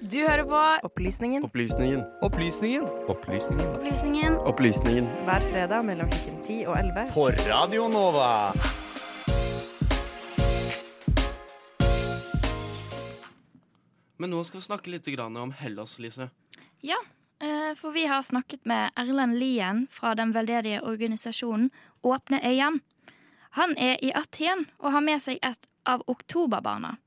Du hører på Opplysningen Opplysningen. Opplysningen. Opplysningen. Opplysningen Opplysningen. hver fredag mellom klokken 10 og 11. På Radio Nova. Men nå skal vi snakke litt om Hellas, Lise. Ja, eh, for vi har snakket med Erlend Lien fra den veldedige organisasjonen Åpne øyene. Han er i Aten og har med seg et av Oktoberbarna.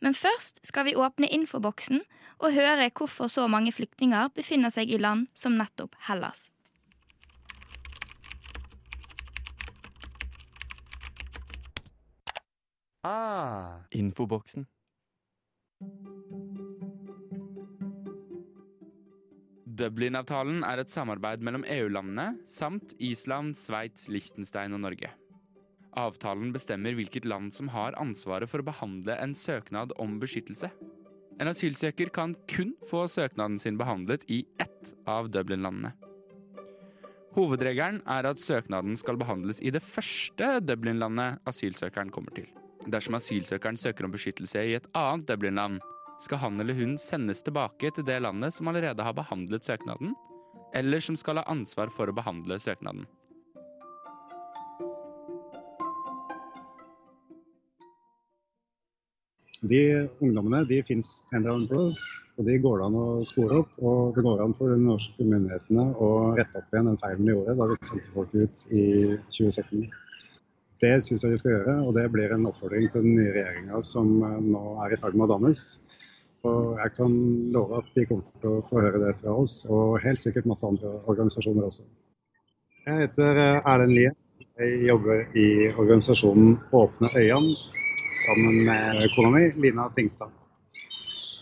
Men først skal vi åpne infoboksen og høre hvorfor så mange flyktninger befinner seg i land som nettopp Hellas. Ah. Infoboksen. Dublin-avtalen er et samarbeid mellom EU-landene samt Island, Sveits, Liechtenstein og Norge. Avtalen bestemmer hvilket land som har ansvaret for å behandle en søknad om beskyttelse. En asylsøker kan kun få søknaden sin behandlet i ett av Dublin-landene. Hovedregelen er at søknaden skal behandles i det første Dublin-landet asylsøkeren kommer til. Dersom asylsøkeren søker om beskyttelse i et annet Dublin-land, skal han eller hun sendes tilbake til det landet som allerede har behandlet søknaden, eller som skal ha ansvar for å behandle søknaden. De ungdommene de finnes eller annen plass, og de går det an å spore opp. Og det går an for de norske myndighetene å rette opp igjen den feilen de gjorde da vi sendte folk ut i 2017. Det syns jeg de skal gjøre, og det blir en oppfordring til den nye regjeringa som eh, nå er i ferd med å dannes. Og jeg kan love at de kommer til å få høre det fra oss, og helt sikkert masse andre organisasjoner også. Jeg heter eh, Erlend Lie. Jeg jobber i organisasjonen Åpne øyene sammen med kona mi, Lina Tingstad.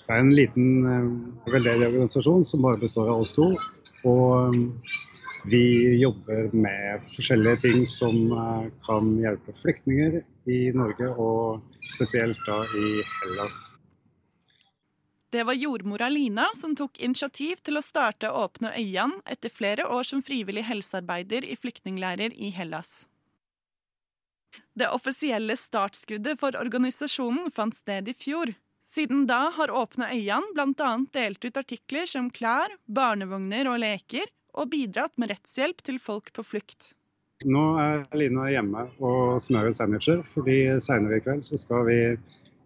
Det er en liten eh, veldedig organisasjon som bare består av oss to. Og eh, vi jobber med forskjellige ting som eh, kan hjelpe flyktninger i Norge, og spesielt da i Hellas. Det var jordmora Lina som tok initiativ til å starte Åpne øyene etter flere år som frivillig helsearbeider i flyktningleirer i Hellas. Det offisielle startskuddet for organisasjonen fant sted i fjor. Siden da har Åpne øyene bl.a. delt ut artikler som klær, barnevogner og leker, og bidratt med rettshjelp til folk på flukt. Nå er Lina hjemme og smører sandwicher, fordi senere i kveld skal vi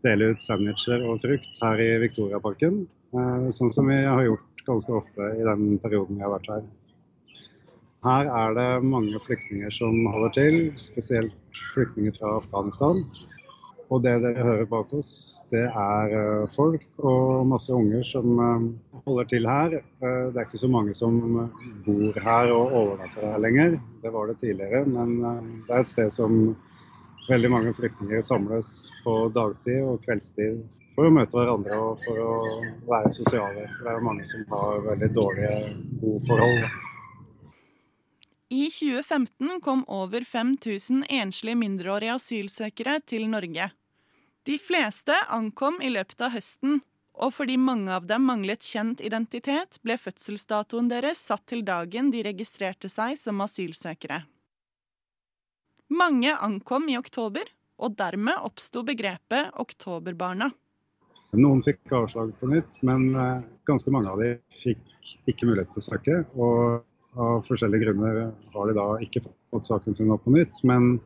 dele ut sandwicher og frukt her i Victoriaparken. eh, Sånn som vi har gjort ganske ofte i den perioden vi har vært her. Her er det mange flyktninger som holder til, spesielt flyktninger fra Afghanistan. Og det dere hører bak oss, det er eh, folk og masse unger som eh, holder til her. Eh, Det er ikke så mange som bor her og overnatter her lenger. Det var det tidligere, men det er et sted som veldig mange flyktninger samles på dagtid og kveldstid for å møte hverandre og for å være sosiale. For det er mange som har veldig dårlige boforhold. I 2015 kom over 5000 enslige mindreårige asylsøkere til Norge. De fleste ankom i løpet av høsten, og fordi mange av dem manglet kjent identitet, ble fødselsdatoen deres satt til dagen de registrerte seg som asylsøkere. Mange ankom i oktober, og dermed oppsto begrepet oktoberbarna. Noen fikk avslag på nytt, men eh, ganske mange av de fikk ikke mulighet til å søke. Og av forskjellige grunner har de da ikke fått saken sin opp på nytt, men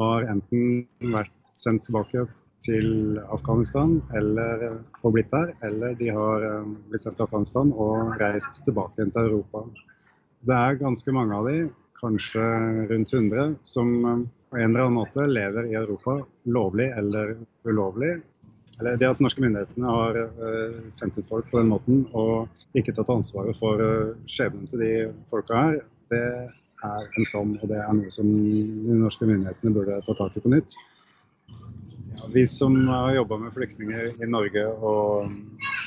har enten vært sendt tilbake til Afghanistan eller og blitt der, eller de har eh, blitt sendt til Afghanistan og reist tilbake til Europa. Det er ganske mange av de, kanskje rundt 100, som eh, på en eller annen måte lever i Europa lovlig eller ulovlig. Eller det at norske myndighetene har eh, sendt ut folk på den måten og ikke tatt ansvaret for eh, skjebnen til de folka her, det er en skam. Og det er noe som de norske myndighetene burde ta tak i på nytt. Ja, vi som har jobba med flyktninger i Norge og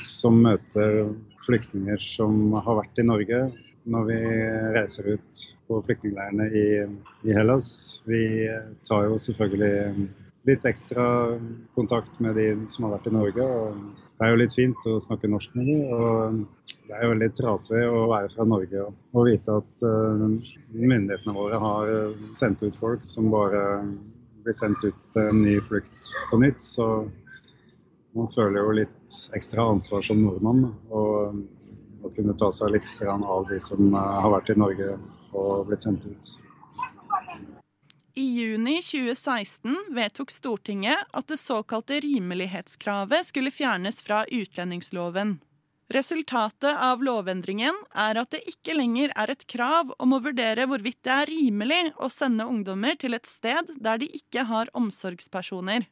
som møter flyktninger som har vært i Norge når vi reiser ut på flyktningleirene i, i Hellas, vi tar jo selvfølgelig litt ekstra kontakt med de som har vært i Norge. og Det er jo litt fint å snakke norsk med dem. Og det er jo veldig trasig å være fra Norge og, vite at uh, myndighetene våre har eh, sendt ut folk som bare blir sendt ut til en ny flukt på nytt. Så man føler jo litt ekstra ansvar som nordmann. Og å kunne ta seg litt av de som eh, har vært i Norge og blitt sendt ut. I juni 2016 vedtok Stortinget at det såkalte rimelighetskravet skulle fjernes fra utlendingsloven. Resultatet av lovendringen er at det ikke lenger er et krav om å vurdere hvorvidt det er rimelig å sende ungdommer til et sted der de ikke har omsorgspersoner.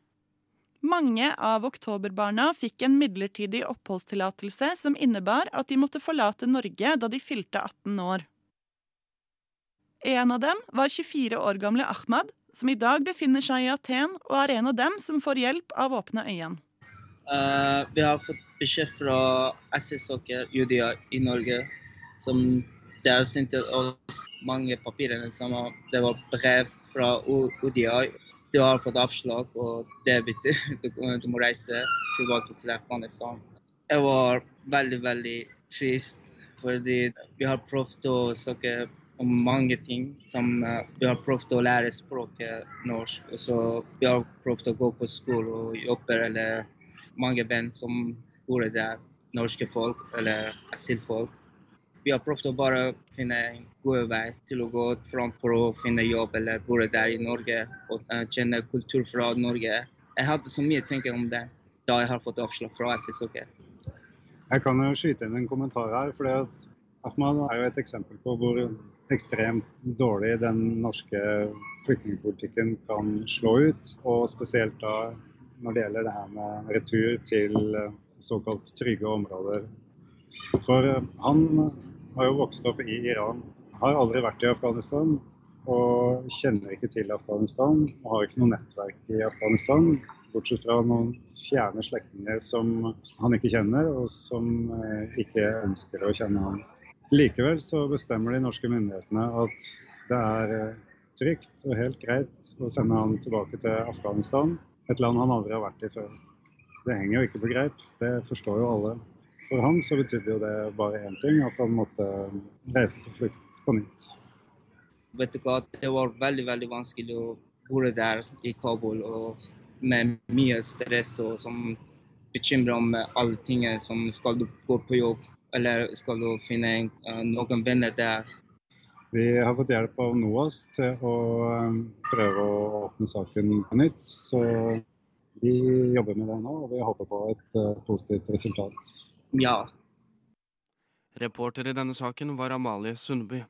Mange av oktoberbarna fikk en midlertidig oppholdstillatelse som innebar at de måtte forlate Norge da de fylte 18 år. En av dem var 24 år gamle Ahmad, som i dag befinner seg i Aten og er en av dem som får hjelp av Åpne øyne. Uh, vi har fått beskjed fra SS Soccer UDI i Norge som de har sendt oss mange papirer. Det var brev fra UDI. De har fått avslag, og det betyr at du må reise tilbake til Afghanistan. Jeg var veldig, veldig trist, fordi vi har prøvd å søke om mange ting. Som uh, vi har prøvd å lære språket norsk. Og så vi har prøvd å gå på skole og jobbe eller mange band som bor der. Norske folk eller asylfolk. Vi har prøvd å bare finne en god vei til å gå fram for å finne jobb eller bo der i Norge og uh, kjenne kultur fra Norge. Jeg hadde så mye å tenke om det da jeg har fått avslag fra SSOK. Jeg kan jo skyte inn en kommentar her. for Ahmad er jo et eksempel på hvor ekstremt dårlig den norske flyktningpolitikken kan slå ut. Og spesielt da når det gjelder det her med retur til eh, såkalt trygge områder. For eh, han har jo vokst opp i Iran, har aldri vært i Afghanistan og kjenner ikke til Afghanistan. Og har ikke noe nettverk i Afghanistan, bortsett fra noen fjerne slektninger som han ikke kjenner, og som eh, ikke ønsker å kjenne ham. Likevel så bestemmer de norske myndighetene at det er trygt og helt greit å sende han tilbake til Afghanistan et land han aldri har vært i før. Det henger jo ikke på greip, det forstår jo alle. For han så betydde jo det bare én ting, at han måtte reise på flukt på nytt. Vet du hva, Det var veldig veldig vanskelig å bo der i Kabul og med mye stress og som bekymrer om alle tingene som skal gå på jobb eller skal du finne eh, noen venner der. Vi har fått hjelp av NOAS til å um, prøve å åpne saken på nytt. Så vi jobber med det nå, og vi håper på et uh, positivt resultat. Ja. Reporter i denne saken var Amalie Sundby.